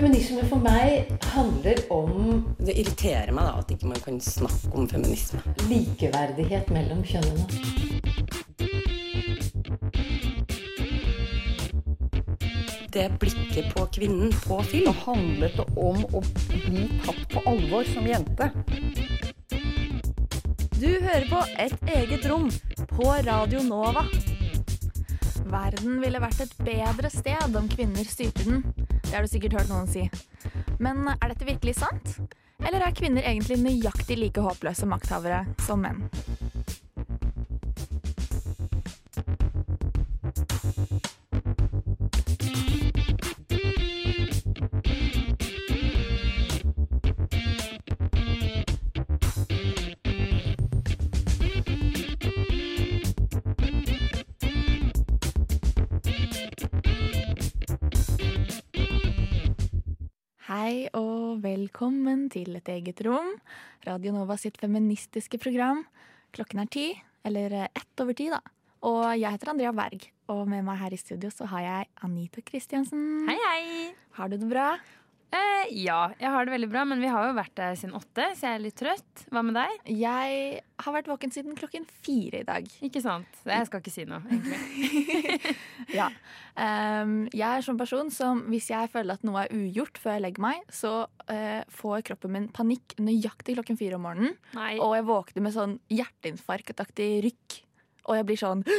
Feminisme for meg handler om Det irriterer meg da at ikke man kan snakke om feminisme. likeverdighet mellom kjønnene. Det blikket på kvinnen på film. handlet det om å bli tatt på alvor som jente. Du hører på Et eget rom på Radio Nova. Verden ville vært et bedre sted om kvinner styrte den. Det har du sikkert hørt noen si. Men er dette virkelig sant? Eller er kvinner egentlig nøyaktig like håpløse makthavere som menn? Hei og velkommen til Et eget rom, Radio Nova sitt feministiske program. Klokken er ti, eller eh, ett over ti, da. Og jeg heter Andrea Berg, og med meg her i studio så har jeg Anita Kristiansen. Hei, hei! Har du det bra? Eh, ja, jeg har det veldig bra, men vi har jo vært der siden åtte, så jeg er litt trøtt. Hva med deg? Jeg har vært våken siden klokken fire i dag. Ikke sant? Jeg skal ikke si noe, egentlig. Ja. Um, jeg er sånn person som hvis jeg føler at noe er ugjort før jeg legger meg, så uh, får kroppen min panikk nøyaktig klokken fire om morgenen. Nei. Og jeg våkner med sånn hjerteinfarktaktig rykk. Og jeg blir sånn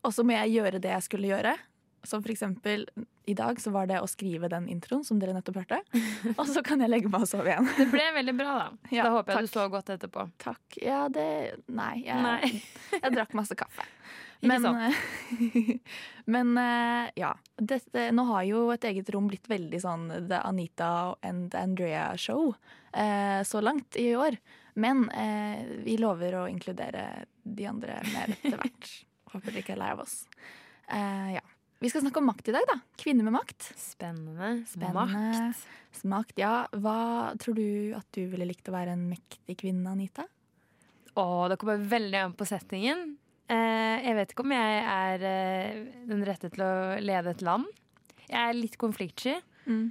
Og så må jeg gjøre det jeg skulle gjøre. Som for eksempel i dag så var det å skrive den introen som dere nettopp hørte. Og så kan jeg legge meg og sove igjen. Det ble veldig bra, da. Ja, da håper jeg takk. du sov godt etterpå. Takk. Ja, det Nei. Jeg, Nei. jeg drakk masse kaffe. Men, eh, men ja. ja. det, nå har jo et eget rom blitt veldig sånn The Anita and Andrea-show eh, så langt i år. Men eh, vi lover å inkludere de andre mer etter hvert. Håper dere ikke er lei av oss. Eh, ja. Vi skal snakke om makt i dag, da. Kvinner med makt. Spennende. Spennende. Makt. Makt, ja. Hva tror du at du ville likt å være en mektig kvinne, Anita? Å, det kommer veldig an på settingen. Eh, jeg vet ikke om jeg er eh, den rette til å lede et land. Jeg er litt konfliktsky. Mm.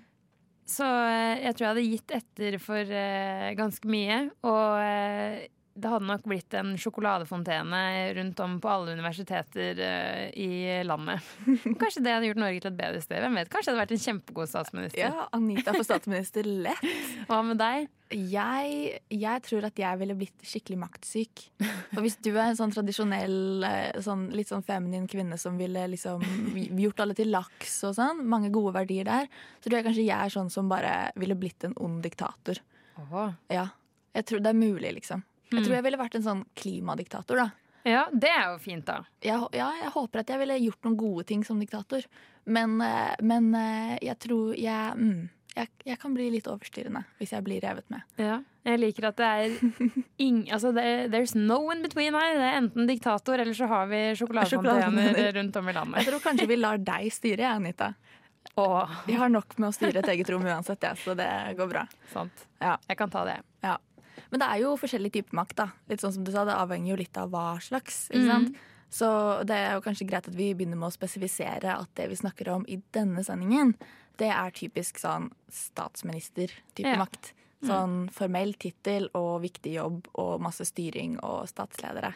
Så eh, jeg tror jeg hadde gitt etter for eh, ganske mye. Og eh, det hadde nok blitt en sjokoladefontene rundt om på alle universiteter eh, i landet. Kanskje det hadde gjort Norge til et bedre sted. Hvem vet, Kanskje jeg hadde vært en kjempegod statsminister. Ja, Anita for statsminister lett. Hva med deg? Jeg, jeg tror at jeg ville blitt skikkelig maktsyk. For hvis du er en sånn tradisjonell, eh, sånn, litt sånn feminin kvinne som ville liksom gjort alle til laks og sånn, mange gode verdier der, så tror jeg kanskje jeg er sånn som bare ville blitt en ond diktator. Åh. Ja. Jeg tror det er mulig, liksom. Jeg tror jeg ville vært en sånn klimadiktator, da. Ja, det er jo fint, da. Jeg, ja, jeg håper at jeg ville gjort noen gode ting som diktator. Men, eh, men eh, jeg tror jeg, mm, jeg Jeg kan bli litt overstyrende hvis jeg blir revet med. Ja. Jeg liker at det er ing, altså det er, There's no in between her. Det er enten diktator, eller så har vi sjokoladefontener rundt om i landet. Jeg tror kanskje vi lar deg styre, jeg, Anita. Åh, Vi har nok med å styre et eget rom uansett, ja, så det går bra. sant. Ja. Jeg kan ta det. Ja. Men det er jo forskjellig type makt, da. Litt sånn som du sa, Det avhenger jo litt av hva slags. sant? Så det er jo kanskje greit at vi begynner med å spesifisere at det vi snakker om i denne sendingen, det er typisk sånn statsminister-type Ja. makt. Sånn formell tittel og viktig jobb og masse styring og statsledere.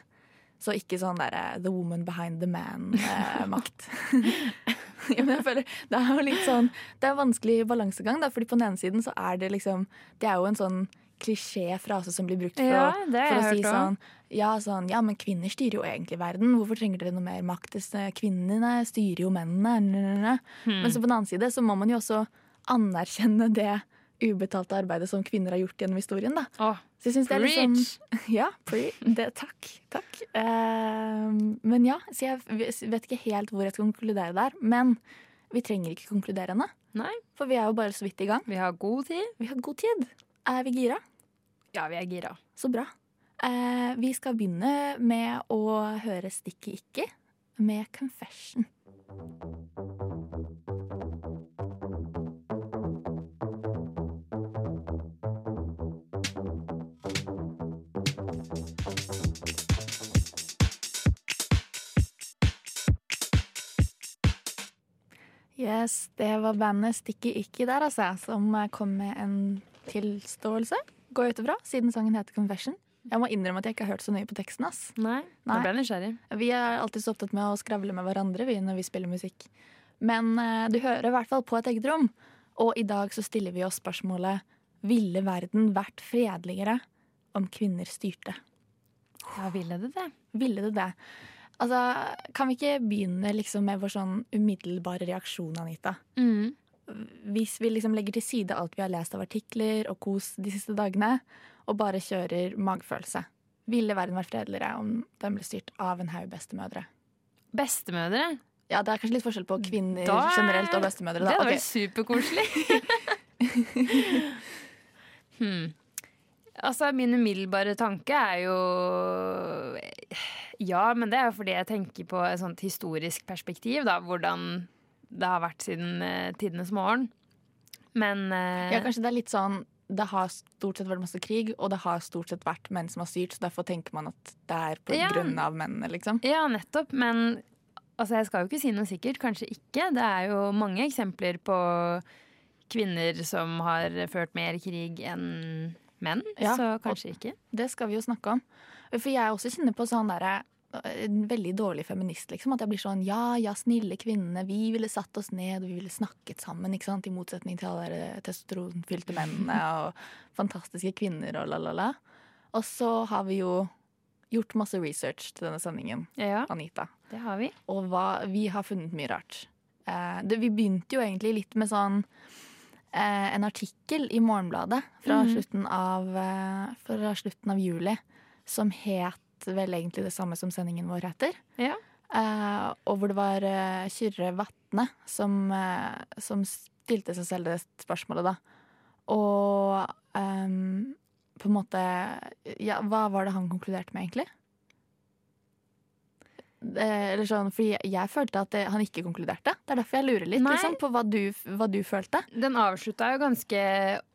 Så ikke sånn derre the woman behind the man-makt. ja, men jeg føler Det er jo litt sånn Det er en vanskelig balansegang, da, fordi på den ene siden så er det liksom Det er jo en sånn klisjé-frase som blir brukt for, Ja, å, for å si også. sånn ja, sånn ja, men kvinner styrer jo egentlig verden. Hvorfor trenger dere noe mer makt? Kvinnene styrer jo mennene. Hmm. Men så på den annen side så må man jo også anerkjenne det ubetalte arbeidet som kvinner har gjort gjennom historien. da. Oh, Så jeg synes det er preach! ja, det, takk. takk. Uh, men ja, så jeg vet ikke helt hvor jeg skal konkludere der. Men vi trenger ikke konkludere ennå, for vi er jo bare så vidt i gang. vi har god tid. Vi har god tid. Er vi gira? Ja, vi er gira. Så bra. Eh, vi skal begynne med å høre Stikki ikke med Confession. Yes, det var bandet Stikki Ikki der, altså, som eh, kom med en tilståelse. Går jeg ut ifra, siden sangen heter Confession. Jeg må innrømme at jeg ikke har hørt så nøye på teksten. ass. Nei, Nei. ble nysgjerrig. Vi er alltid så opptatt med å skravle med hverandre vi, når vi spiller musikk. Men eh, du hører i hvert fall på et eget rom. Og i dag så stiller vi oss spørsmålet Ville verden vært fredeligere om kvinner styrte? Ja, ville det det? Ville det det? Altså, Kan vi ikke begynne liksom med vår sånn umiddelbare reaksjon, Anita? Mm. Hvis vi liksom legger til side alt vi har lest av artikler og kos de siste dagene, og bare kjører magefølelse. Ville verden vært fredeligere om den ble styrt av en haug bestemødre? Bestemødre? Ja, det er kanskje litt forskjell på kvinner Da er- generelt og bestemødre. Det Da. Det Ok, okay. superkoselig. hmm. Altså, min umiddelbare tanke er jo Ja, men det er jo fordi jeg tenker på et sånt historisk perspektiv, da. Hvordan det har vært siden uh, tidenes morgen. Men uh, Ja, kanskje det er litt sånn Det har stort sett vært masse krig, og det har stort sett vært menn som har styrt, så derfor tenker man at det er på Ja. grunn av mennene, liksom. Ja, nettopp. Men altså, jeg skal jo ikke si noe sikkert. Kanskje ikke. Det er jo mange eksempler på kvinner som har ført mer krig enn menn. Ja, så kanskje ikke. Det skal vi jo snakke om. For jeg også kjenner på sånn derre en veldig dårlig feminist, liksom. At jeg blir sånn ja, ja, snille kvinnene, vi ville satt oss ned vi ville snakket sammen, ikke sant. I motsetning til alle de testosteronfylte mennene og fantastiske kvinner og la-la-la. Og så har vi jo gjort masse research til denne sendingen, Ja, Anita. det har vi. Og hva, vi har funnet mye rart. Eh, det, vi begynte jo egentlig litt med sånn eh, en artikkel i Morgenbladet fra, mm. slutten av, eh, fra slutten av juli som het vel egentlig det samme som sendingen vår heter. Ja. Eh, og hvor det var eh, Kyrre Vatne som, eh, som stilte seg selv det spørsmålet, da. Og ehm, på en måte Ja, hva var det han konkluderte med, egentlig? Eh, Eller sånn, fordi jeg, følte at han ikke konkluderte. Det er derfor jeg lurer litt liksom, på hva du, hva du følte. Den avslutta jo ganske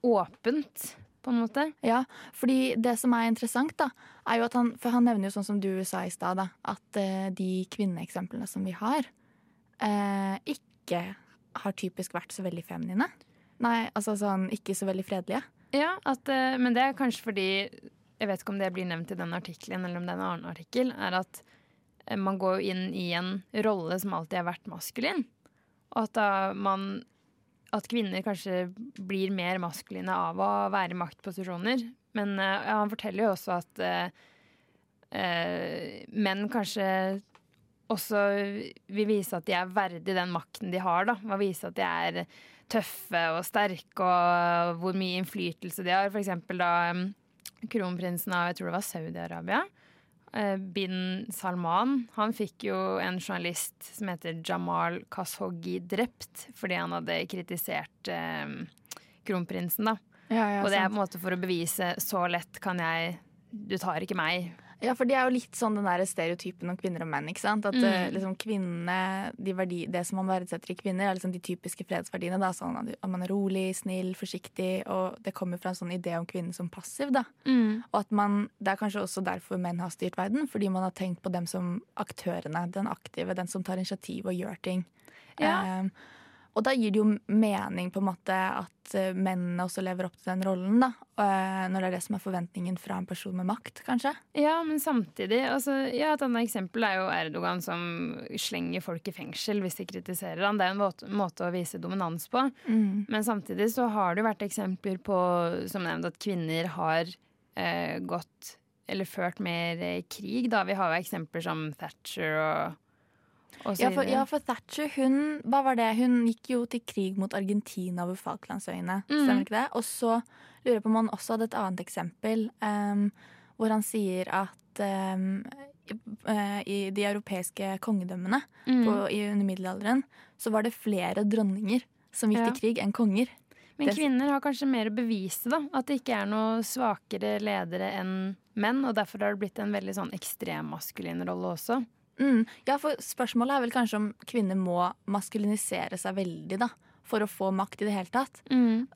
åpent, på en måte. Ja, fordi det som er interessant, da, er jo at han For han nevner jo sånn som du sa i stad, at eh, de kvinneeksemplene som vi har, eh, ikke har typisk vært så veldig feminine. Nei, altså sånn ikke så veldig fredelige. Ja, at, eh, men det er kanskje fordi Jeg vet ikke om det blir nevnt i den artikkelen, eller om det er en annen artikkel. Er at eh, man går jo inn i en rolle som alltid har vært maskulin. Og at da man At kvinner kanskje blir mer maskuline av å være i maktposisjoner. Men eh, ja, han forteller jo også at eh, eh, menn kanskje også vil vise at de er verdig den makten de har. da, Og vise at de er tøffe og sterke, og hvor mye innflytelse de har. For eksempel da um, kronprinsen av jeg tror det var Saudi-Arabia, bin Salman, han fikk jo en journalist som heter Jamal Khashoggi drept fordi han hadde kritisert eh, kronprinsen, da. og det er på en måte for å bevise så lett kan jeg Du tar ikke meg. Ja, for det er jo litt sånn den der stereotypen om kvinner og menn. ikke sant? At Mm. eh, liksom kvinnene, de verdi, Det som man verdsetter i kvinner, er liksom de typiske fredsverdiene. da, sånn at- man er rolig, snill, forsiktig. Og det kommer fra en sånn idé om kvinnen som passiv. da. Og at man, Det er kanskje også derfor menn har styrt verden. Fordi man har tenkt på dem som aktørene. Den aktive, den som tar initiativ og gjør ting. Ja. Eh, og da gir det jo mening på en måte at eh, mennene også lever opp til den rollen. da. Eh, når det er det som er forventningen fra en person med makt, kanskje. Ja, men samtidig altså, ja, Et annet eksempel er jo Erdogan som slenger folk i fengsel hvis de kritiserer han. Det er en måte, å vise dominans på. Men samtidig så har det jo vært eksempler på som nevnt, at kvinner har eh, gått eller ført mer eh, krig. Da. Vi har jo eksempler som Thatcher og, Ja for, ja, for Thatcher, hun, hva var det? hun gikk jo til krig mot Argentina over Falklandsøyene. Mm. Stemmer ikke det? Og så lurer jeg på om han også hadde et annet eksempel, um, hvor han sier at um, i- de europeiske kongedømmene Mm. på, i under middelalderen, så var det flere dronninger som gikk Ja. til krig enn konger. Men kvinner har kanskje mer å bevise, da. At det ikke er noe svakere ledere enn menn. Og derfor har det blitt en veldig sånn ekstremmaskulin rolle også. Mm. Ja, for spørsmålet er vel kanskje om kvinner må maskulinisere seg veldig, da. For å få makt i det hele tatt.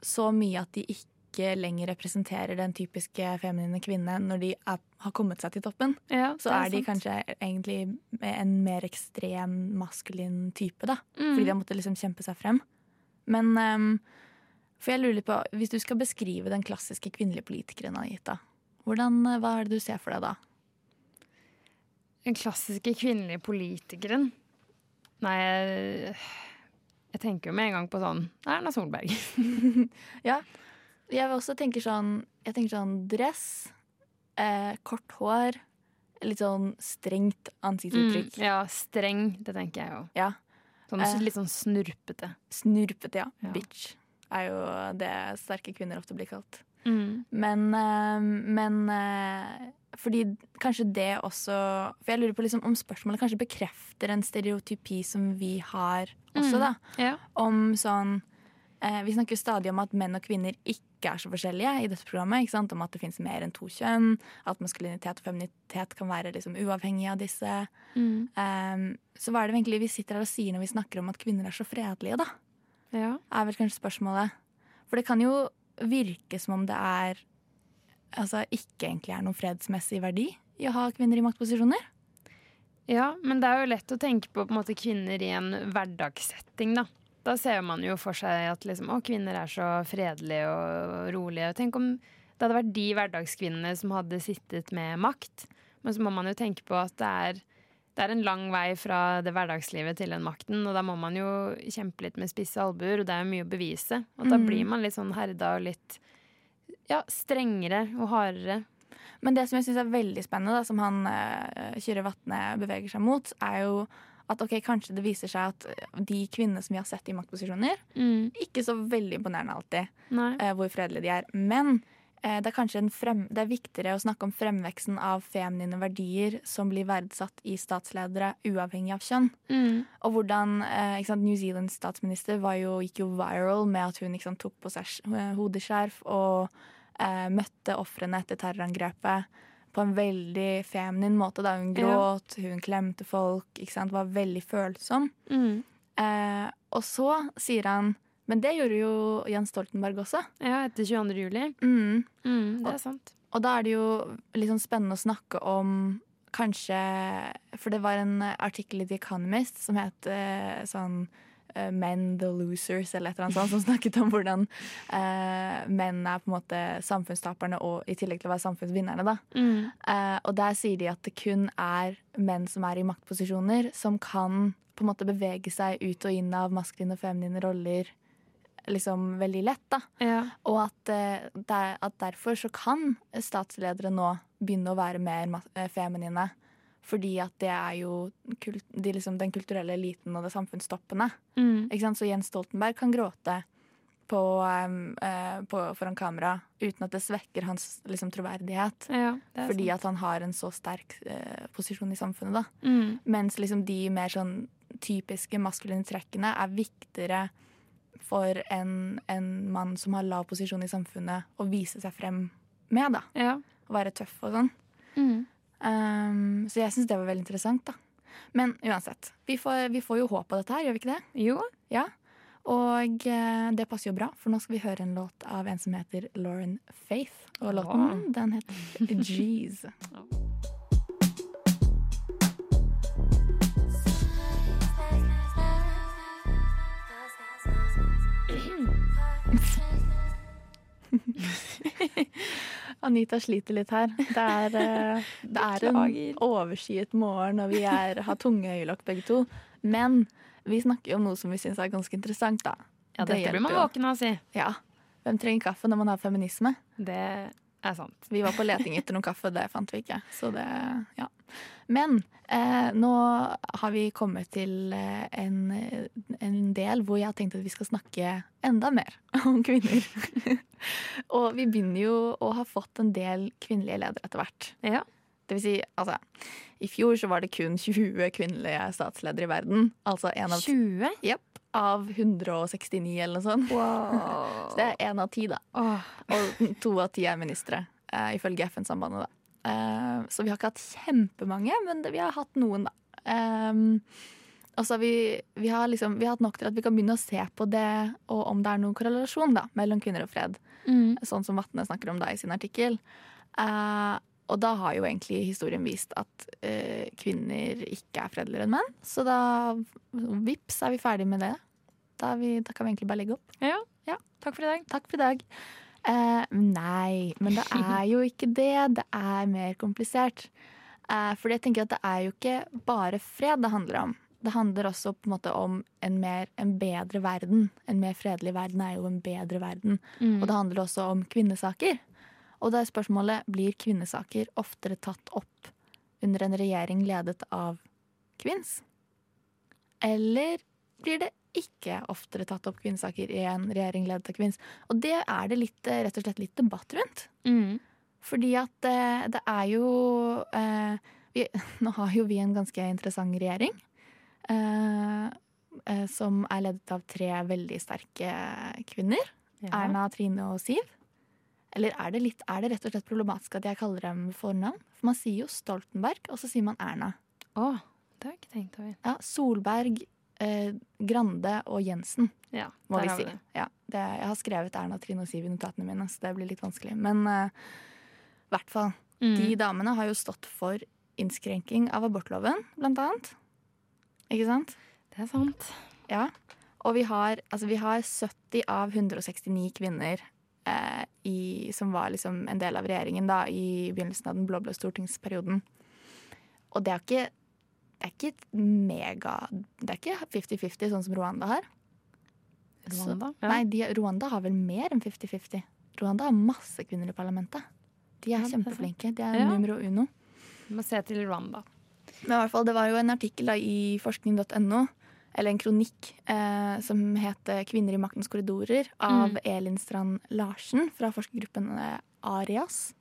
Så mye at de ikke lenger representerer den typiske feminine kvinne når de er, har kommet seg til toppen. Ja, Så er, er, de kanskje egentlig en mer ekstrem maskulin type, da. Mm. Fordi de har måttet liksom kjempe seg frem. Men um, for jeg lurer litt på, hvis du skal beskrive den klassiske kvinnelige politikeren, Anita, hvordan, hva er det du ser for deg da? Den klassiske kvinnelige politikeren Nei, jeg, jeg tenker jo med en gang på sånn Erna Solberg. ja. Jeg vil også tenker sånn, jeg tenker sånn dress, eh, kort hår, litt sånn strengt ansiktsuttrykk. Mm, ja, streng. Det tenker jeg jo. Ja. Sånn, Eh. litt sånn snurpete. Snurpete, ja. Ja. Bitch er jo det sterke kvinner ofte blir kalt. Mm. Men, eh, men eh, fordi kanskje det også For jeg lurer på liksom om spørsmålet kanskje bekrefter en stereotypi som vi har også, Mm. da. Ja. Om sånn eh, Vi snakker stadig om at menn og kvinner ikke er så forskjellige i dette programmet. Ikke sant? Om at det fins mer enn to kjønn. At maskulinitet og feminitet kan være liksom uavhengig av disse. Mm. Um, så hva er det egentlig vi sitter her og sier når vi snakker om at kvinner er så fredelige, da? ja. er vel kanskje spørsmålet. For det kan jo virke som om det er Altså ikke egentlig er noen fredsmessig verdi i å ha kvinner i maktposisjoner. Ja, men det er jo lett å tenke på, på måte, kvinner i en hverdagssetting, da. Da ser man jo for seg at liksom, å, kvinner er så fredelige og rolige. Tenk om det hadde vært de hverdagskvinnene som hadde sittet med makt. Men så må man jo tenke på at det er, det er en lang vei fra det hverdagslivet til den makten. Og da må man jo kjempe litt med spisse albuer, og det er jo mye å bevise. Og da Mm. blir man litt sånn herda og litt ja, strengere og hardere. Men det som jeg syns er veldig spennende, da, som han uh, Kyrre Vatne beveger seg mot, er jo at ok, kanskje det viser seg at eh, de kvinnene som vi har sett i maktposisjoner, ikke så veldig imponerende alltid eh, hvor fredelige de er. Men det er kanskje en frem, det er viktigere å snakke om fremveksten av feminine verdier som blir verdsatt i statsledere, uavhengig av kjønn. Mm. Og hvordan eh, sant, New Zealands statsminister var jo, gikk jo viral med at hun sant, tok på seg eh, hodeskjerf og eh, møtte ofrene etter terrorangrepet på en veldig feminin måte. Da hun Ja. gråt, hun klemte folk, sant, var veldig følsom. Mm. Eh, og så sier han Men det gjorde jo Jens Stoltenberg også. Ja, etter 22. juli. Mm. Mm, det er sant. Og da er det jo litt sånn spennende å snakke om kanskje For det var en artikkel i The Economist som het eh, sånn eh, Men the losers, eller et eller annet sånt, som snakket om hvordan eh, menn er på en måte samfunnstaperne og i tillegg til å være samfunnsvinnerne. da. Mm. Eh, og der sier de at det kun er menn som er i maktposisjoner, som kan på en måte bevege seg ut og inn av maskuline og feminine roller liksom veldig lett. da. Ja. Og at, eh, der, at derfor så kan statsledere nå begynne å være mer eh, feminine. Fordi at det er jo kult, de liksom, den kulturelle eliten og det samfunnsstoppende. Mm. Ikke sant? Så Jens Stoltenberg kan gråte på, um, uh, på, foran kamera uten at det svekker hans liksom, troverdighet. ja Fordi sant. at han har en så sterk uh, posisjon i samfunnet. da. Mm. Mens liksom de mer sånn typiske maskuline trekkene er viktigere for en, en mann som har lav posisjon i samfunnet, å vise seg frem med. da. Ja. Å være tøff og sånn. Mm. Um, så jeg syns det var veldig interessant. da. Men uansett, vi får, vi får jo håp av dette her, gjør vi ikke det? Jo. Ja. Og eh, det passer jo bra, for nå skal vi høre en låt av en som heter Lauren Faith. Og låten, den heter Jeez. Anita sliter litt her. Det er, eh, det er en overskyet morgen, og vi er, har tunge øyelokk begge to. Men vi snakker jo om noe som vi syns er ganske interessant, da. Ja, Det dette blir man våken av å si. Ja. Hvem trenger kaffe når man har feminisme? Det er sant. Vi var på leting etter noe kaffe, det fant vi ikke. Så det, ja. Men eh, nå har vi kommet til eh, en, en del hvor jeg har tenkt at vi skal snakke enda mer om kvinner. Og vi begynner jo å ha fått en del kvinnelige ledere etter hvert. Ja. Det vil si, altså, i fjor så var det kun 20 kvinnelige statsledere i verden. Altså en av, 20? Yep av 169 eller noe sånt. Så det er én av ti, da. Oh. Og to av ti er ministre, eh, ifølge FN-sambandet. da. Eh, så vi har ikke hatt kjempemange, men det, vi har hatt noen, da. Um, Og vi, vi, har liksom, vi har hatt nok til at vi kan begynne å se på det, og om det er noen korrelasjon da, mellom kvinner og fred. Mm. Sånn som Vatne snakker om da i sin artikkel. Uh, og da har jo egentlig historien vist at uh, kvinner ikke er fredeligere enn menn. Så da, vips, er vi ferdig med det. Da, vi, da kan vi egentlig bare legge opp. Ja. Ja. Takk for i dag. Takk for i dag. Eh, nei, men det er jo ikke det. Det er mer komplisert. Uh, for jeg tenker at det er jo ikke bare fred det handler om. Det handler også på en måte om en, mer, en bedre verden. En mer fredelig verden er jo en bedre verden. Mm. Og det handler også om kvinnesaker. Og da er spørsmålet blir kvinnesaker oftere tatt opp under en regjering ledet av kvinns? Eller blir det ikke oftere tatt opp kvinnesaker i en regjering ledet av kvinns? Og det er det litt, eh, rett og slett litt debatt rundt. Mm. Fordi at eh, det er jo eh, vi, Nå har jo vi en ganske interessant regjering. Eh, eh, som er ledet av tre veldig sterke kvinner. Ja. Erna, Trine og Siv. Eller er det, litt, er det rett og slett problematisk at jeg kaller dem fornavn? For man sier jo Stoltenberg, og så sier man Erna. Å, det har jeg ikke tenkt over. Ja, Solberg, eh, Grande og Jensen, Ja, må vi si. Ja, det, jeg har skrevet Erna, Trine og Siv i notatene mine, så det blir litt vanskelig. Men eh, i hvert fall. Mm. De damene har jo stått for innskrenking av abortloven, blant annet. Ikke sant? Det er sant. Ja. Og vi har, altså vi har 70 av 169 kvinner eh, i, som var liksom en del av regjeringen da, i begynnelsen av den blå-blå stortingsperioden. Og det er ikke er ikke mega Det er ikke 50-50, sånn som Rwanda har. Rwanda? Så, Nei, de, Rwanda har vel mer enn 50-50. Rwanda har masse kvinner i parlamentet. De er kjempeflinke. De er Ja. numero uno. Vi må se til Rwanda. Men i hvert fall, det var jo en artikkel da, i forskning.no, eller en kronikk, eh, som het 'Kvinner i maktens korridorer' av Mm. Elin Strand Larsen fra forskergruppen eh, Arias.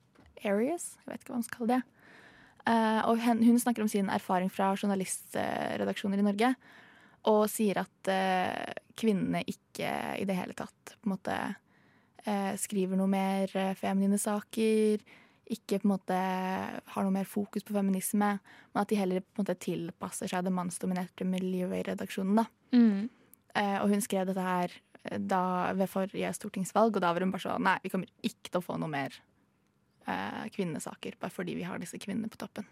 Arias, jeg vet ikke hva man skal kalle det. Eh, og hun, hun snakker om sin erfaring fra journalistredaksjoner i Norge. Og sier at eh, kvinnene ikke i det hele tatt på en måte eh, skriver noe mer feminine saker. Ikke på en måte har noe mer fokus på feminisme. Men at de heller på en måte tilpasser seg det mannsdominerte miljøet i redaksjonen. da. Mm. Og hun skrev dette her da, ved forrige stortingsvalg, og da var hun bare sånn Nei, vi kommer ikke til å få noe mer eh, kvinnesaker bare fordi vi har disse kvinnene på toppen.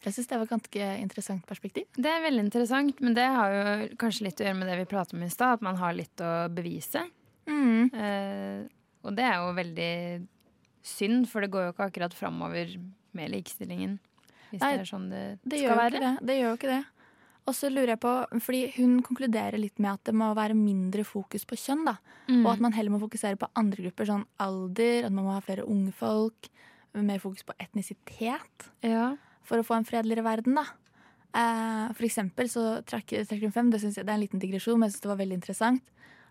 Jeg syns det var et ganske interessant perspektiv. Det er veldig interessant, men det har jo kanskje litt å gjøre med det vi pratet om i stad, at man har litt å bevise. Mm. Eh, og det er jo veldig synd, for det går jo ikke akkurat framover med likestillingen. Hvis Nei, det er sånn det, Det skal være. det. det gjør jo ikke det. Og så lurer jeg på, fordi Hun konkluderer litt med at det må være mindre fokus på kjønn. da. Mm. Og at man heller må fokusere på andre grupper, sånn alder, at man må ha flere unge folk. Mer fokus på etnisitet ja. for å få en fredeligere verden. da. Eh, for eksempel så trekker, trekker hun frem, det, jeg, det er en liten digresjon, men jeg synes det var veldig interessant,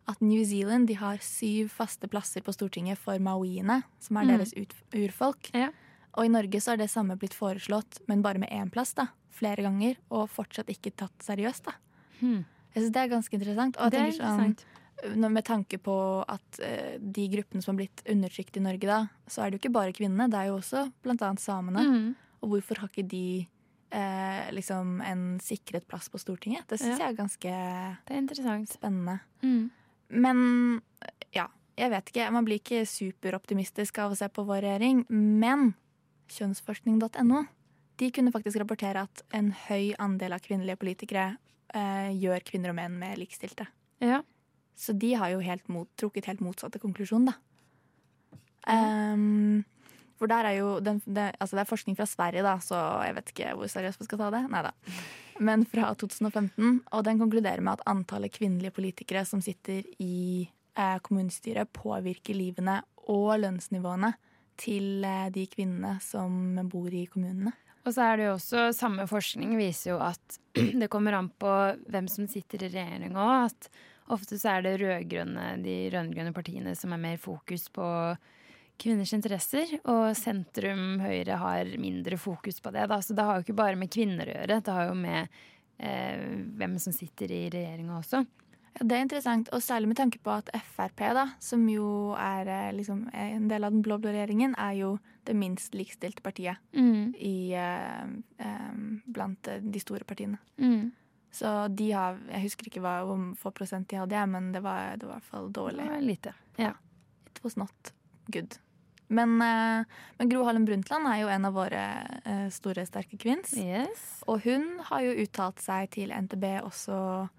at New Zealand de har syv faste plasser på Stortinget for maoiene, som er Mm. deres ut, urfolk. Ja. Og i Norge så har det samme blitt foreslått, men bare med én plass, da. Flere ganger, og fortsatt ikke tatt seriøst, da. Hmm. Jeg synes det er ganske interessant. Og jeg Det er tenker sånn, med tanke på at eh, de gruppene som har blitt undertrykt i Norge da, så er det jo ikke bare kvinnene, det er jo også annet samene. Mm. Og hvorfor har ikke de eh, liksom en sikret plass på Stortinget? Det syns Ja. jeg er ganske er spennende. Mm. Men ja, jeg vet ikke. Man blir ikke superoptimistisk av å se på vår regjering. Men kjønnsforskning.no de kunne faktisk rapportere at en høy andel av kvinnelige politikere eh, gjør kvinner og menn mer likestilte. Ja. Så de har jo helt mot, trukket helt motsatte konklusjon, da. Um, for der er jo den, det, altså det er forskning fra Sverige, da, så jeg vet ikke hvor seriøst vi skal ta det. Neida. Men fra 2015, og den konkluderer med at antallet kvinnelige politikere som sitter i eh, kommunestyret, påvirker livene og lønnsnivåene til eh, de kvinnene som bor i kommunene. Og så er det jo også, samme forskning viser jo at det kommer an på hvem som sitter i regjering òg. At ofte så er det rødgrønne, de rød-grønne partiene som er mer fokus på kvinners interesser. Og sentrum høyre har mindre fokus på det. Da. Så det har jo ikke bare med kvinner å gjøre. Det har jo med eh, hvem som sitter i regjeringa også. Ja, Det er interessant, og særlig med tanke på at Frp, da, som jo er eh, liksom, en del av den blå-blå regjeringen, er jo det minst likestilte partiet Mm. i, eh, blant eh, de store partiene. Mm. Så de har Jeg husker ikke hva, hvor få prosent de hadde, men det var, det var i hvert fall dårlig. Det var lite. Ja. It was not good. Men, men Gro Harlem Brundtland er jo en av våre store, sterke kvinns. Yes. Og hun har jo uttalt seg til NTB også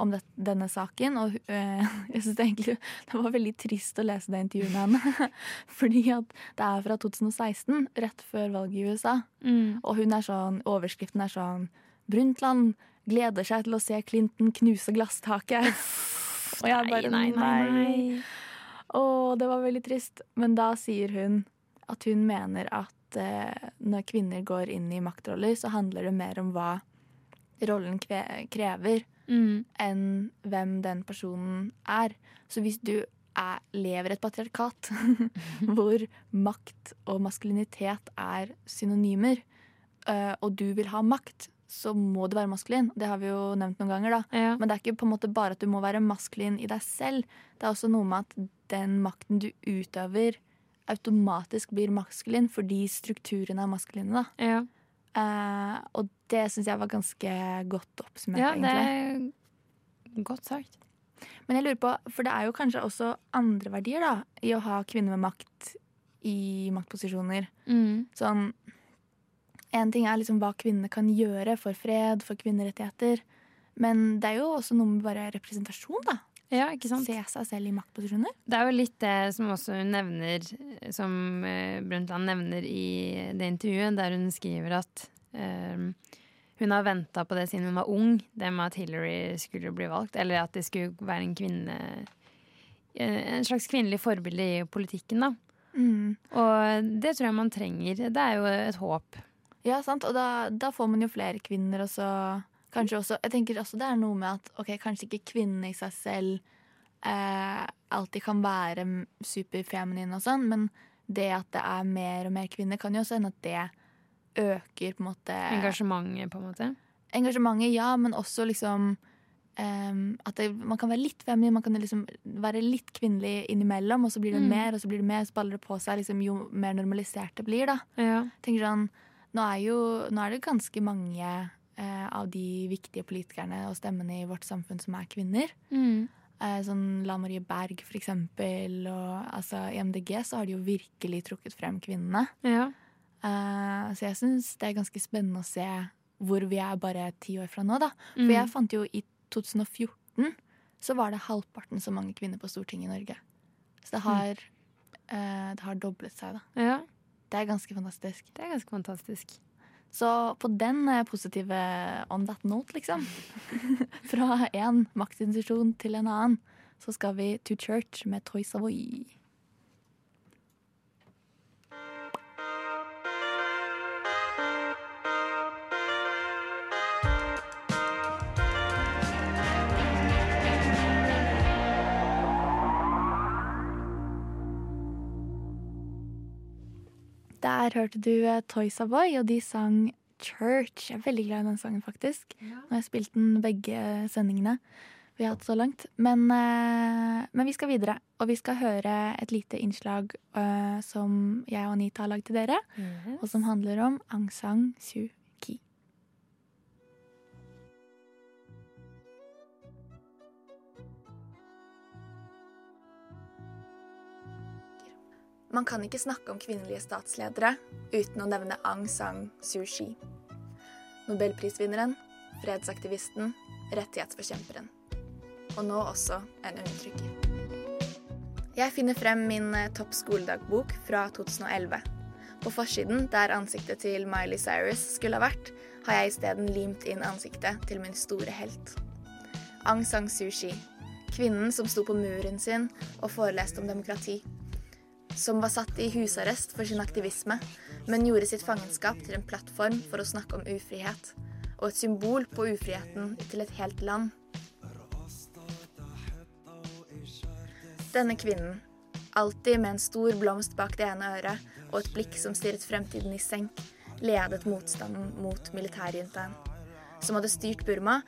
om det, denne saken. Og eh, jeg synes det egentlig det var veldig trist å lese det intervjuet med henne. Fordi at det er fra 2016, rett før valget i USA. Mm. Og hun er sånn, overskriften er sånn Brundtland gleder seg til å se Clinton knuse glasstaket. Og jeg bare nei, nei, nei. Å, det var veldig trist. Men da sier hun at hun mener at eh, når kvinner går inn i maktroller, så handler det mer om hva rollen krever, Mm. enn hvem den personen er. Så hvis du er, lever et patriarkat hvor makt og maskulinitet er synonymer, eh, og du vil ha makt, så må du være maskulin. Det har vi jo nevnt noen ganger, da. Ja. Men det er ikke på en måte bare at du må være maskulin i deg selv. Det er også noe med at den makten du utøver, automatisk blir maskulin fordi strukturene er maskuline. da. ja. Eh, og det syns jeg var ganske godt oppsummert, ja, det er godt sagt. Men jeg lurer på, for det er jo kanskje også andre verdier da, i å ha kvinner med makt i maktposisjoner. Mm. Sånn En ting er liksom hva kvinnene kan gjøre for fred, for kvinnerettigheter. Men det er jo også noe med bare representasjon, da. Ja, ikke sant? Se seg selv i maktposisjoner. Det er jo litt det som også hun nevner, som eh, Brundtland nevner i det intervjuet, der hun skriver at um, hun har venta på det siden hun var ung, det med at Hillary skulle bli valgt, eller at det skulle være en kvinne eh, En slags kvinnelig forbilde i politikken, da. Mm. Og det tror jeg man trenger. Det er jo et håp. Ja, sant. Og da, da får man jo flere kvinner, og så kanskje også Jeg tenker også det er noe med at ok, kanskje ikke kvinnen i seg selv eh, alltid kan være superfeminin og sånn, men det at det er mer og mer kvinner, kan jo også hende at det øker på en måte Engasjementet, på en måte. Engasjementet, ja, men også liksom um, at det, man kan være litt feminin, man kan liksom være litt kvinnelig innimellom, og så blir det Mm. mer, og så blir det mer, så baller det på seg liksom, jo mer normalisert det blir, da Ja. tenker sånn, nå er, jo, nå er det ganske mange eh, av de viktige politikerne og stemmene i vårt samfunn som er kvinner. Mm. Eh, sånn La Marie Berg, for eksempel. Og altså, I MDG så har de jo virkelig trukket frem kvinnene. ja. Eh, så jeg syns det er ganske spennende å se hvor vi er bare ti år fra nå, da. For Mm. jeg fant jo i 2014 så var det halvparten så mange kvinner på Stortinget i Norge. Så det har, eh, det har doblet seg, da. ja. Det er ganske fantastisk. Det er ganske fantastisk. Så på den eh, positive on that note, liksom, fra én maktinstitusjon til en annen, så skal vi to church med Toy Savoy. Der hørte du Toys Toy Boy, og de sang Church. Jeg er veldig glad i den sangen, faktisk. Nå har jeg spilt den begge sendingene vi har hatt så langt. Men, eh, men vi skal videre, og vi skal høre et lite innslag uh, som jeg og Anita har lagd til dere, og som handler om Aung San Suu Man kan ikke snakke om kvinnelige statsledere uten å nevne Aung San Suu Kyi. Nobelprisvinneren, fredsaktivisten, rettighetsforkjemperen. Og nå også en undertrykker. Jeg finner frem min eh, topp skoledagbok fra 2011. På forsiden, der ansiktet til Miley Cyrus skulle ha vært, har jeg isteden limt inn ansiktet til min store helt. Aung San Suu Kyi, kvinnen som sto på muren sin og foreleste om demokrati som var satt i husarrest for sin aktivisme, men gjorde sitt fangenskap til en plattform for å snakke om ufrihet, og et symbol på ufriheten til et helt land. Denne kvinnen, alltid med en stor blomst bak det ene øret og et blikk som stirret fremtiden i senk, ledet motstanden mot militærjuntaen, som hadde styrt Burma,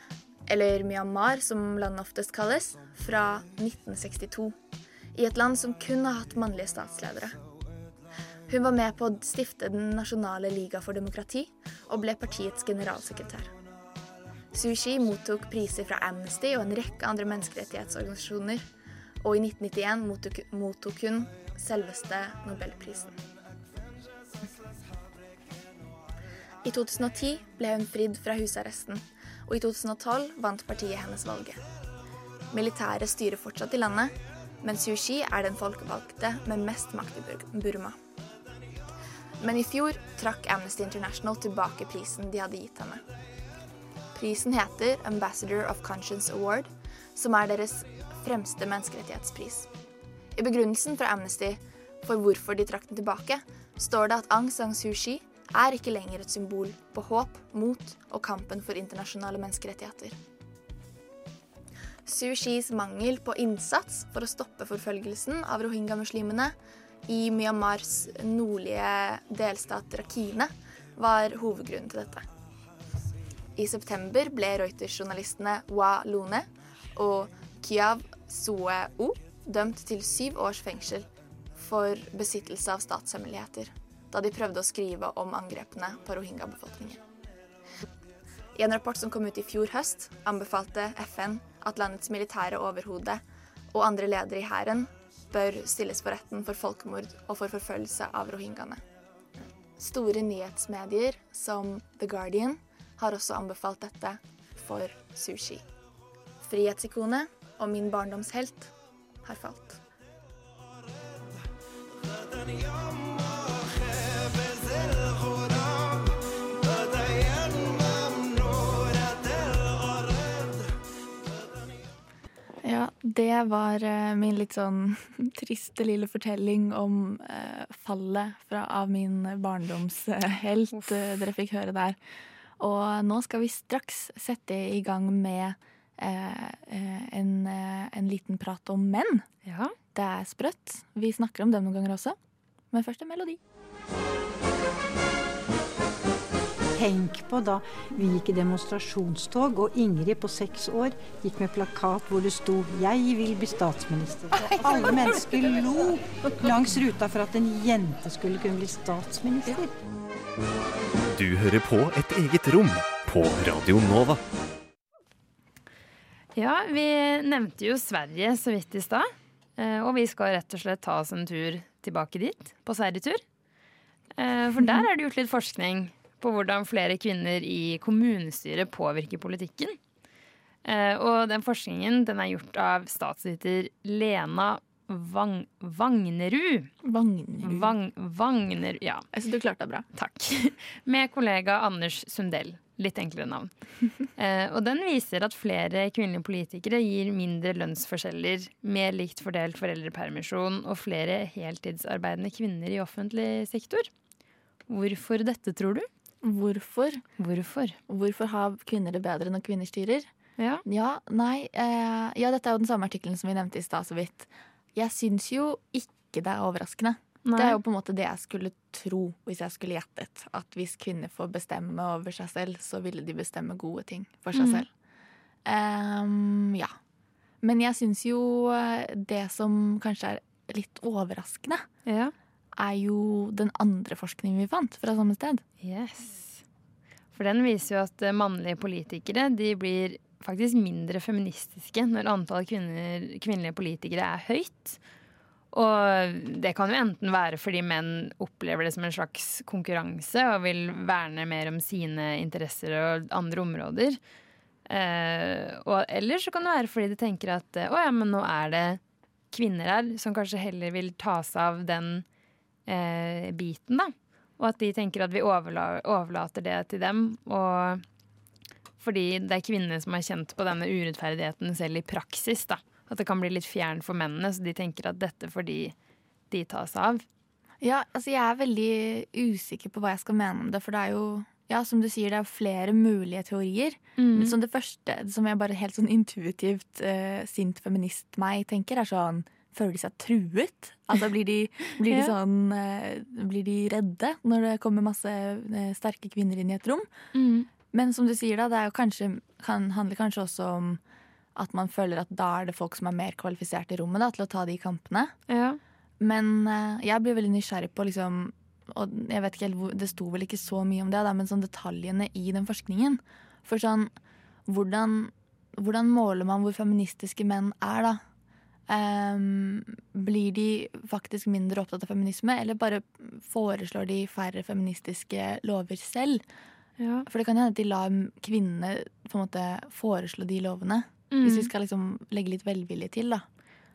eller Myanmar som landet oftest kalles, fra 1962 i et land som kun har hatt mannlige statsledere. Hun var med på å stifte Den nasjonale liga for demokrati og ble partiets generalsekretær. Suu Kyi mottok priser fra Amnesty og en rekke andre menneskerettighetsorganisasjoner. Og i 1991 mottok, mottok hun selveste Nobelprisen. I 2010 ble hun fridd fra husarresten, og i 2012 vant partiet hennes valget. Militæret styrer fortsatt i landet, men Suu Kyi er den folkevalgte med mest makt i Burma. Men i fjor trakk Amnesty International tilbake prisen de hadde gitt henne. Prisen heter Ambassador of Conscience Award, som er deres fremste menneskerettighetspris. I begrunnelsen fra Amnesty for hvorfor de trakk den tilbake, står det at Aung San Suu Kyi er ikke lenger et symbol på håp, mot og kampen for internasjonale menneskerettigheter. Suu Kyis mangel på innsats for å stoppe forfølgelsen av rohingya-muslimene i Myanmars nordlige delstat Rakhine var hovedgrunnen til dette. I september ble Reuters-journalistene Wa Lone og Kyav Soe O dømt til syv års fengsel for besittelse av statshemmeligheter, da de prøvde å skrive om angrepene på rohingya-befolkningen. I en rapport som kom ut i fjor høst, anbefalte FN at landets militære overhode og andre ledere i hæren bør stilles for retten for folkemord og for forfølgelse av rohingyaene. Store nyhetsmedier som The Guardian har også anbefalt dette for sushi. Frihetsikonet og min barndomshelt har falt. Det var eh, min litt sånn triste lille fortelling om eh, fallet fra, av min barndomshelt eh, dere fikk høre der. Og nå skal vi straks sette i gang med eh, eh, en, en liten prat om menn. Ja. Det er sprøtt. Vi snakker om dem noen ganger også. Men først en melodi. Tenk på da vi gikk i demonstrasjonstog, og Ingrid på seks år gikk med plakat hvor det sto 'Jeg vil bli statsminister'. Og alle mennesker lo langs ruta for at en jente skulle kunne bli statsminister. Du hører på Et eget rom på Radio Nova. Ja, vi nevnte jo Sverige så vidt i stad. eh, Og vi skal rett og slett ta oss en tur tilbake dit, på sverigetur. Eh, For der er det gjort litt forskning på hvordan flere kvinner i kommunestyret påvirker politikken. Eh, Og den forskningen den er gjort av statsviter Lena Vang Vagnerud. Vagnerud. Vang Vagner... Ja. Jeg syns du klarte deg bra. Takk. Med kollega Anders Sundell. Litt enklere navn. Eh, og den viser at flere kvinnelige politikere gir mindre lønnsforskjeller, mer likt fordelt foreldrepermisjon og flere heltidsarbeidende kvinner i offentlig sektor. Hvorfor dette, tror du? Hvorfor? Hvorfor? Hvorfor har kvinner det bedre når kvinner styrer? Ja. Ja, nei eh, Ja, dette er jo den samme artikkelen som vi nevnte i stad så vidt. Jeg syns jo ikke det er overraskende. Nei. Det er jo på en måte det jeg skulle tro hvis jeg skulle gjettet. At hvis kvinner får bestemme over seg selv, så ville de bestemme gode ting for seg mm. selv. Um, ja. Men jeg syns jo eh, det som kanskje er litt overraskende, ja. Er jo den andre forskningen vi fant fra samme sted. Yes. For den viser jo at eh, mannlige politikere de blir faktisk mindre feministiske når antall kvinner, kvinnelige politikere er høyt. Og det kan jo enten være fordi menn opplever det som en slags konkurranse og vil verne mer om sine interesser og andre områder. Eh, og eller så kan det være fordi de tenker at eh, å ja, men nå er det kvinner her som kanskje heller vil ta seg av den biten, da. Og at de tenker at vi overlater det til dem. Og fordi det er kvinnene som har kjent på denne urettferdigheten selv i praksis. da. At det kan bli litt fjern for mennene, så de tenker at dette får de, de ta seg av. Ja, altså jeg er veldig usikker på hva jeg skal mene om det, for det er jo ja, som du sier, det er flere mulige teorier. Men som det første, som jeg bare helt sånn intuitivt uh, sint feminist meg tenker, er sånn Føler de seg truet? Altså Blir de, blir de sånn eh, Blir de redde når det kommer masse eh, sterke kvinner inn i et rom? Men som du sier, da, det kanskje, kan, handler kanskje også om at man føler at da er det folk som er mer kvalifisert i rommet da, til å ta de kampene. Ja. Men eh, jeg blir veldig nysgjerrig på liksom Og jeg vet ikke helt hvor, Det sto vel ikke så mye om det, da, men sånn detaljene i den forskningen. For sånn hvordan, hvordan måler man hvor feministiske menn er, da? Ehm, blir de faktisk mindre opptatt av feminisme, eller bare foreslår de færre feministiske lover selv? Ja. For det kan hende at de lar kvinnene på en måte foreslå de lovene. Mm. Hvis vi skal liksom legge litt velvilje til, da.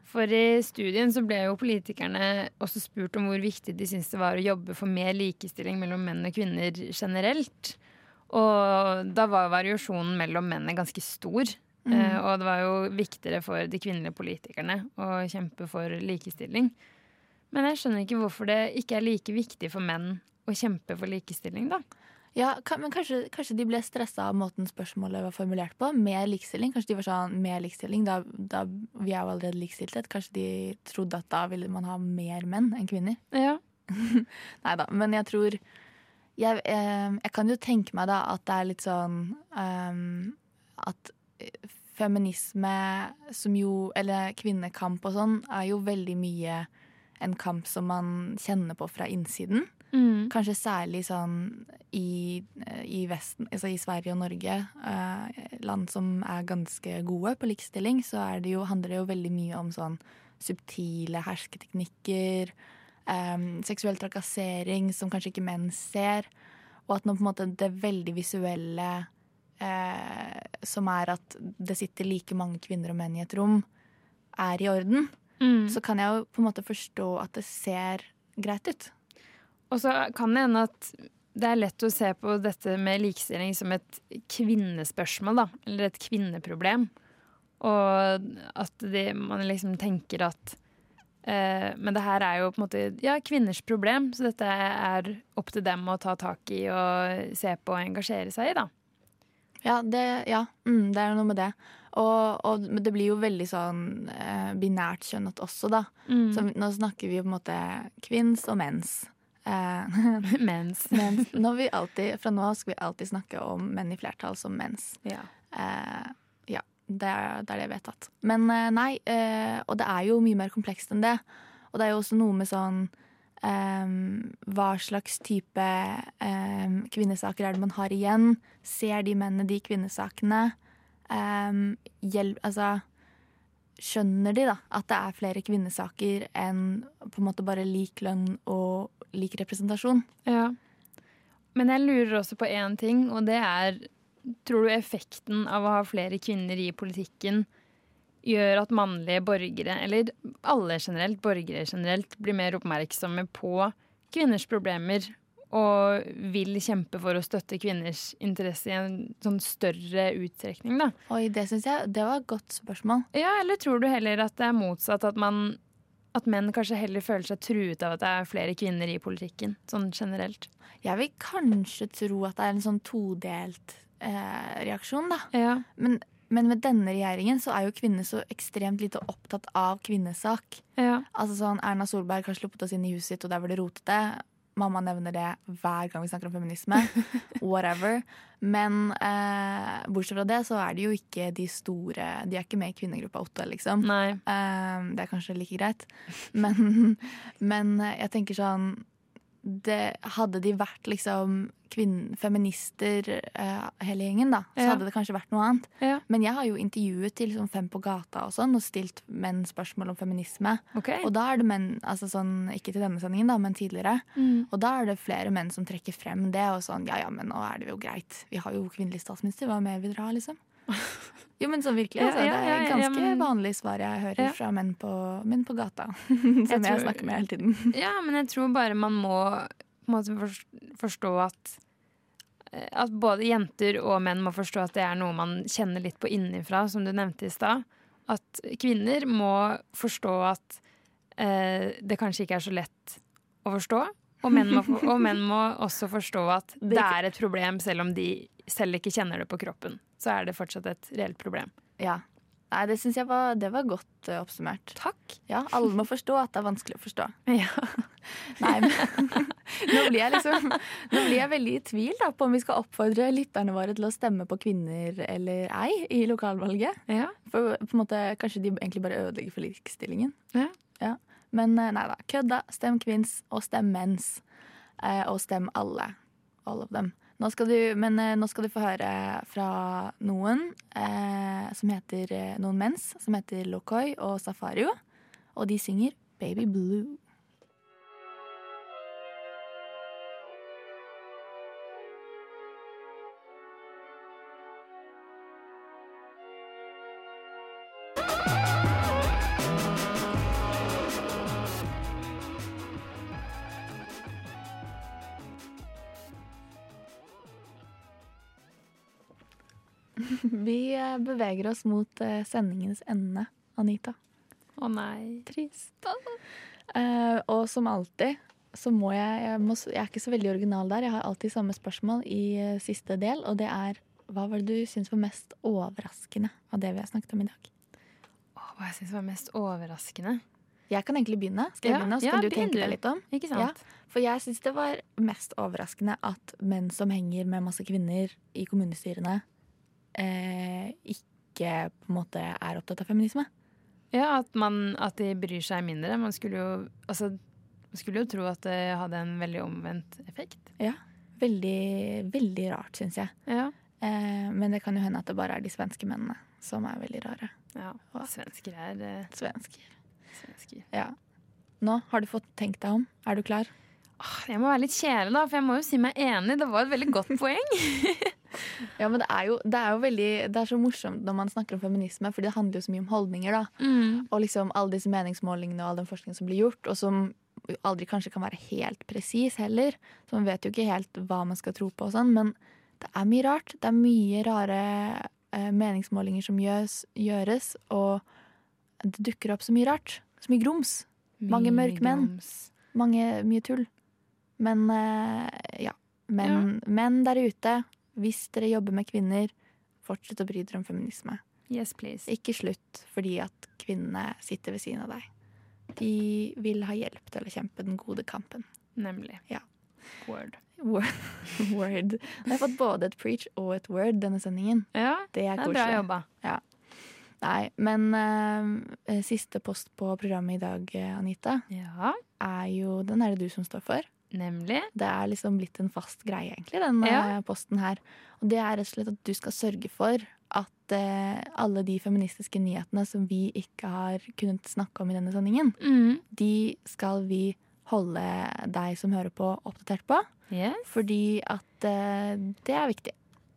For i studien så ble jo politikerne også spurt om hvor viktig de syntes det var å jobbe for mer likestilling mellom menn og kvinner generelt. Og da var variasjonen mellom mennene ganske stor. Mm. Eh, og det var jo viktigere for de kvinnelige politikerne å kjempe for likestilling. Men jeg skjønner ikke hvorfor det ikke er like viktig for menn å kjempe for likestilling, da. Ja, men kanskje, kanskje de ble stressa av måten spørsmålet var formulert på. Mer likestilling. Kanskje de var sånn mer likestilling, da, da vi er jo allerede likestilte. Kanskje de trodde at da ville man ha mer menn enn kvinner. Ja. Nei da, men jeg tror jeg, eh, jeg kan jo tenke meg da at det er litt sånn ehm, At feminisme som jo Eller kvinnekamp og sånn er jo veldig mye en kamp som man kjenner på fra innsiden. Mm. Kanskje særlig sånn i, i Vesten, altså i Sverige og Norge, eh, land som er ganske gode på likestilling, så det jo, handler det jo veldig mye om sånn subtile hersketeknikker, eh, seksuell trakassering som kanskje ikke menn ser, og at nå på en måte det veldig visuelle eh, som er at det sitter like mange kvinner og menn i et rom, er i orden, Mm. så kan jeg jo på en måte forstå at det ser greit ut. Og så kan det hende at det er lett å se på dette med likestilling som et kvinnespørsmål, da. Eller et kvinneproblem. Og at de, man liksom tenker at eh, Men det her er jo på en måte ja, kvinners problem, så dette er opp til dem å ta tak i og se på og engasjere seg i, da. Ja, det, ja mm, det er noe med det. Og, og men det blir jo veldig sånn eh, binært kjønnet også, da. Mm. Så nå snakker vi jo på en måte kvinns og mens. Eh, Mens. mens vi alltid, fra nå av skal vi alltid snakke om menn i flertall som mens. Ja. Eh, ja, det er, det er det at. Men eh, nei, eh, og det er jo mye mer komplekst enn det. Og det er jo også noe med sånn eh, Hva slags type um, kvinnesaker er det man har igjen? Ser de mennene de kvinnesakene? Um, hjelp, altså Skjønner de da at det er flere kvinnesaker enn på en måte bare lik lønn og lik representasjon? Ja. Men jeg lurer også på én ting, og det er Tror du effekten av å ha flere kvinner i politikken gjør at mannlige borgere, eller alle generelt, borgere generelt, blir mer oppmerksomme på kvinners problemer og vil kjempe for å støtte kvinners interesse i en sånn større utstrekning, da? Oi, det syns jeg det var et godt spørsmål. Ja, eller tror du heller at det er motsatt, at man at menn kanskje heller føler seg truet av at det er flere kvinner i politikken, sånn generelt? Jeg vil kanskje tro at det er en sånn todelt eh, reaksjon, da. Ja. Men, men med denne regjeringen så er jo kvinner så ekstremt lite opptatt av kvinnesak. ja. Altså sånn, Erna Solberg har sluppet oss inn i huset sitt, og der var det rotete. Mamma nevner det hver gang vi snakker om feminisme. Whatever. Men eh, bortsett fra det så er de jo ikke de store De er ikke med i kvinnegruppa Otto, liksom. Eh, det er kanskje like greit. Men, men jeg tenker sånn det, Hadde de vært liksom kvinne, feminister uh, hele gjengen, da, så Ja. hadde det kanskje vært noe annet. Ja. Men jeg har jo intervjuet til liksom Fem på gata og sånn, og stilt menn spørsmål om feminisme. Okay. Og da er det menn, altså sånn, ikke til denne sendingen, da, men tidligere. Mm. Og da er det flere menn som trekker frem det, og sånn ja ja, men nå er det jo greit. Vi har jo kvinnelig statsminister, hva mer vil dere ha, liksom? Jo, men sånn virkelig. Altså, det er ganske men- vanlig svar jeg hører fra menn på, menn på gata. som jeg, tror- snakker med hele tiden. Ja, men jeg tror bare man må forstå at eh, at både jenter og menn må forstå at det er noe man kjenner litt på innenfra, som du nevnte i stad. At kvinner må forstå at eh, det kanskje ikke er så lett å forstå. Og menn, må, og menn må også forstå at det er et problem, selv om de selv ikke kjenner det på kroppen. Så er det fortsatt et reelt problem. Ja. Nei, det syns jeg var, det var godt uh, oppsummert. Takk. Ja, alle må forstå at det er vanskelig å forstå. Ja. Nei, men nå blir jeg liksom Nå blir jeg veldig i tvil da, på om vi skal oppfordre lytterne våre til å stemme på kvinner eller ei i lokalvalget. Ja. For på en måte, kanskje de egentlig bare ødelegger for likestillingen. Ja. Men eh, nei da. Kødda. Stem kvinns, og stem menns. Eh, og stem alle. All of them. Nå skal du, men eh, nå skal du få høre fra noen eh, som heter eh, Noen mens, som heter Lokoi og Safario. Og de synger Baby Blue. Beveger oss mot eh, sendingens ende, Anita. Å nei. Trist. Uh, og som alltid så må jeg jeg, må, jeg er ikke så veldig original der. Jeg har alltid samme spørsmål i eh, siste del, og det er hva var det du syns var mest overraskende av det vi har snakket om i dag? Oh, hva jeg syns var mest overraskende. Jeg kan egentlig begynne. Skal jeg Ja, begynne, så ja, du begynner. tenke deg litt om? Ikke sant? For jeg syns det var mest overraskende at menn som henger med masse kvinner i kommunestyrene, eh, ikke på en måte er opptatt av feminisme. Ja, at, man, at de bryr seg mindre. Man skulle jo, altså, man skulle jo tro at det hadde en veldig omvendt effekt. Veldig, veldig rart, syns jeg. Ja. Eh, men det kan jo hende at det bare er de svenske mennene som er veldig rare. ja. Hva? Svensker er eh, Svensker. svensker. Ja. Nå har du fått tenkt deg om. Er du klar? Jeg må være litt kjæle, da, for jeg må jo si meg enig. Det var et veldig godt poeng. Ja, men det er jo, det er jo veldig Det er så morsomt når man snakker om feminisme, for det handler jo så mye om holdninger, da. Og liksom alle disse meningsmålingene og all den forskningen som blir gjort, og som aldri kanskje kan være helt presis heller. Så man vet jo ikke helt hva man skal tro på og sånn, men det er mye rart. Det er mye rare eh, meningsmålinger som gjøres, gjøres, og det dukker opp så mye rart. Så mye grums. Mange mørkmenn. menn Mange, mye tull. Men eh, ja. Men menn der ute, hvis dere jobber med kvinner, fortsett å bry dere om feminisme. Yes, please. Ikke slutt fordi at kvinnene sitter ved siden av deg. De vil ha hjelp til å kjempe den gode kampen. Nemlig. Ja. Word. Word. word. Jeg har fått både et preach og et word denne sendingen. Ja, Det er det er bra jobba. Ja. Nei, men uh, siste post på programmet i dag, eh, Anita, Ja, er jo Den er det du som står for. Nemlig. Det er liksom blitt en fast greie, egentlig, den Ja. eh, posten her. Og det er rett og slett at du skal sørge for at eh, alle de feministiske nyhetene som vi ikke har kunnet snakke om i denne sendingen, Mm. de skal vi holde deg som hører på, oppdatert på. Yes. Fordi at eh, det er viktig.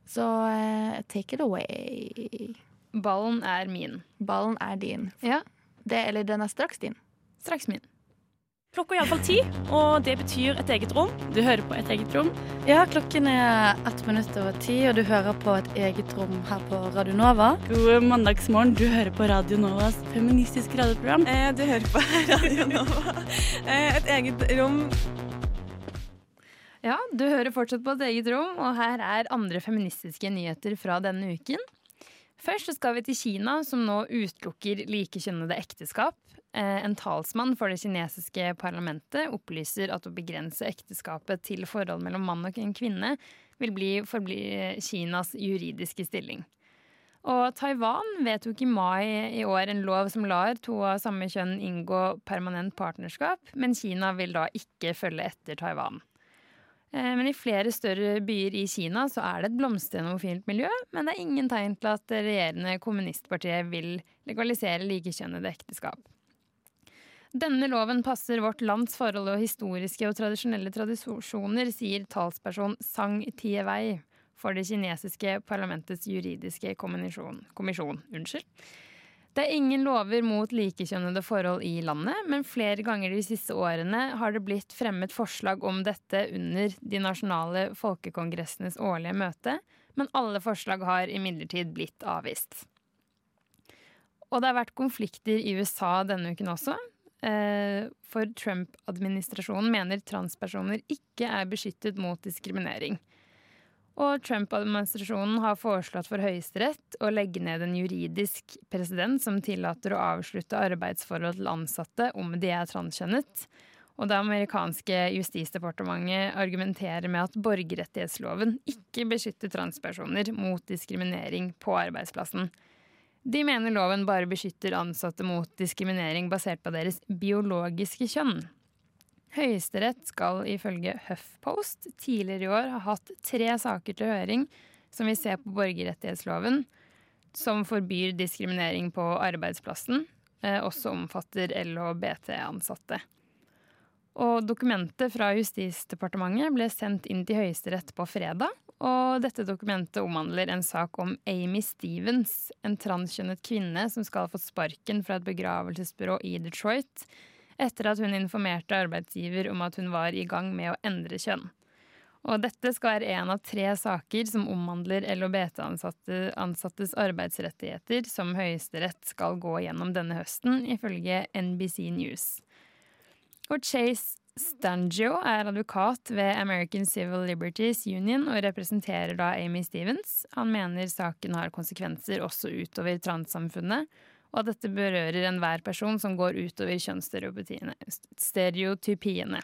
Så eh, take it away. Ballen er min. Ballen er din. Ja. Det, eller den er straks din. Straks min. Klokka er iallfall ti, og det betyr et eget rom. Du hører på Et eget rom. Ja, klokken er ett minutt over ti, og du hører på et eget rom her på Radio Nova. God mandagsmorgen. Du hører på Radio Novas feministiske radioprogram. Eh, du hører på Radio Nova. Eh, et eget rom. Ja, du hører fortsatt på et eget rom, og her er andre feministiske nyheter fra denne uken. Først så skal vi til Kina, som nå utelukker likekjønnede ekteskap. Eh, En talsmann for det kinesiske parlamentet opplyser at å begrense ekteskapet til forhold mellom mann og en kvinne vil bli forbli Kinas juridiske stilling. Og Taiwan vedtok i mai i år en lov som lar to av samme kjønn inngå permanent partnerskap, men Kina vil da ikke følge etter Taiwan. Eh, Men i flere større byer i Kina så er det et blomstrende homofilt miljø, men det er ingen tegn til at regjerende kommunistpartiet vil legalisere likekjønnede ekteskap. Denne loven passer vårt lands forhold og historiske og tradisjonelle tradisjoner, sier talsperson Sang Tiewei for det kinesiske parlamentets juridiske kommisjon. kommisjon unnskyld. Det er ingen lover mot likekjønnede forhold i landet, men flere ganger de siste årene har det blitt fremmet forslag om dette under de nasjonale folkekongressenes årlige møte, men alle forslag har imidlertid blitt avvist. Og det har vært konflikter i USA denne uken også. Eh, For Trump-administrasjonen mener transpersoner ikke er beskyttet mot diskriminering. Og Trump-administrasjonen har foreslått for Høyesterett å legge ned en juridisk president som tillater å avslutte arbeidsforhold til ansatte om de er transkjønnet. Og det amerikanske justisdepartementet argumenterer med at borgerrettighetsloven ikke beskytter transpersoner mot diskriminering på arbeidsplassen. De mener loven bare beskytter ansatte mot diskriminering basert på deres biologiske kjønn. Høyesterett skal ifølge HuffPost tidligere i år ha hatt tre saker til høring som vil se på borgerrettighetsloven, som forbyr diskriminering på arbeidsplassen, eh, også omfatter LHBT-ansatte. Og dokumentet fra Justisdepartementet ble sendt inn til Høyesterett på fredag. Og dette dokumentet omhandler en sak om Amy Stevens, en transkjønnet kvinne som skal ha fått sparken fra et begravelsesbyrå i Detroit etter at hun informerte arbeidsgiver om at hun var i gang med å endre kjønn. Og dette skal være en av tre saker som omhandler LHBT-ansattes arbeidsrettigheter, som Høyesterett skal gå gjennom denne høsten, ifølge NBC News. Og Chase Stangio er advokat ved American Civil Liberties Union og representerer da Amy Stevens. Han mener saken har konsekvenser også utover transsamfunnet, og at dette berører enhver person som går utover kjønnsstereotypiene.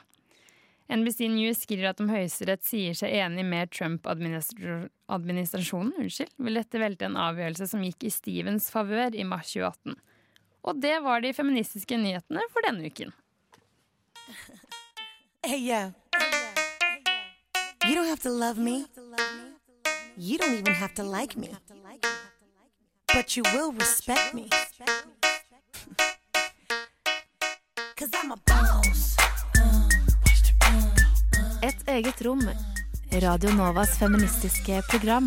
NBC News skriver at om Høyesterett sier seg enig med Trump-administrasjonen, vil dette velte en avgjørelse som gikk i Stevens favør i mars 2018. Og det var de feministiske nyhetene for denne uken. Hey, yo. You don't have to love me. You don't even have to like me. But you will respect me. Cause I'm a boss. Et eget rom. Radio Novas feministiske program.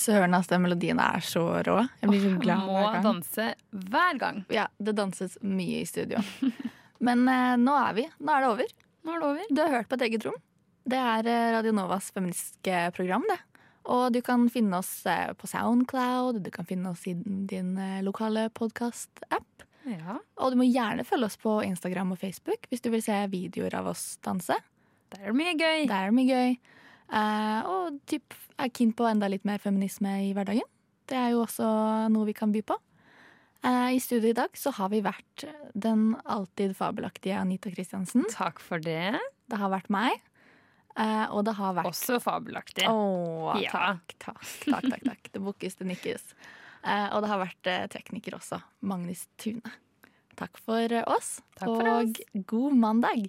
Søren, altså, den melodien er så rå. Jeg blir så glad må hver gang. danse hver gang. Ja, det danses mye i studio. Men eh, nå er vi. Nå er det over. Nå er det over. Du har hørt på et eget rom. Det er eh, Radio Novas feministiske program, det. Og du kan finne oss eh, på Soundcloud, du kan finne oss i din eh, lokale podkast-app. Ja. Og du må gjerne følge oss på Instagram og Facebook hvis du vil se videoer av oss danse. Der er det mye gøy. Der er det mye gøy. Eh, og typ er keen på enda litt mer feminisme i hverdagen. Det er jo også noe vi kan by på. Eh, I studio i dag så har vi vært den alltid fabelaktige Anita Kristiansen. Takk for det. Det har vært meg. Eh, og det har vært Også fabelaktig. Å, Ja. takk, takk, takk, takk, takk. Det bukkes, det nikkes. Eh, og det har vært tekniker også. Magnus Tune. Takk for oss, Takk for og god mandag.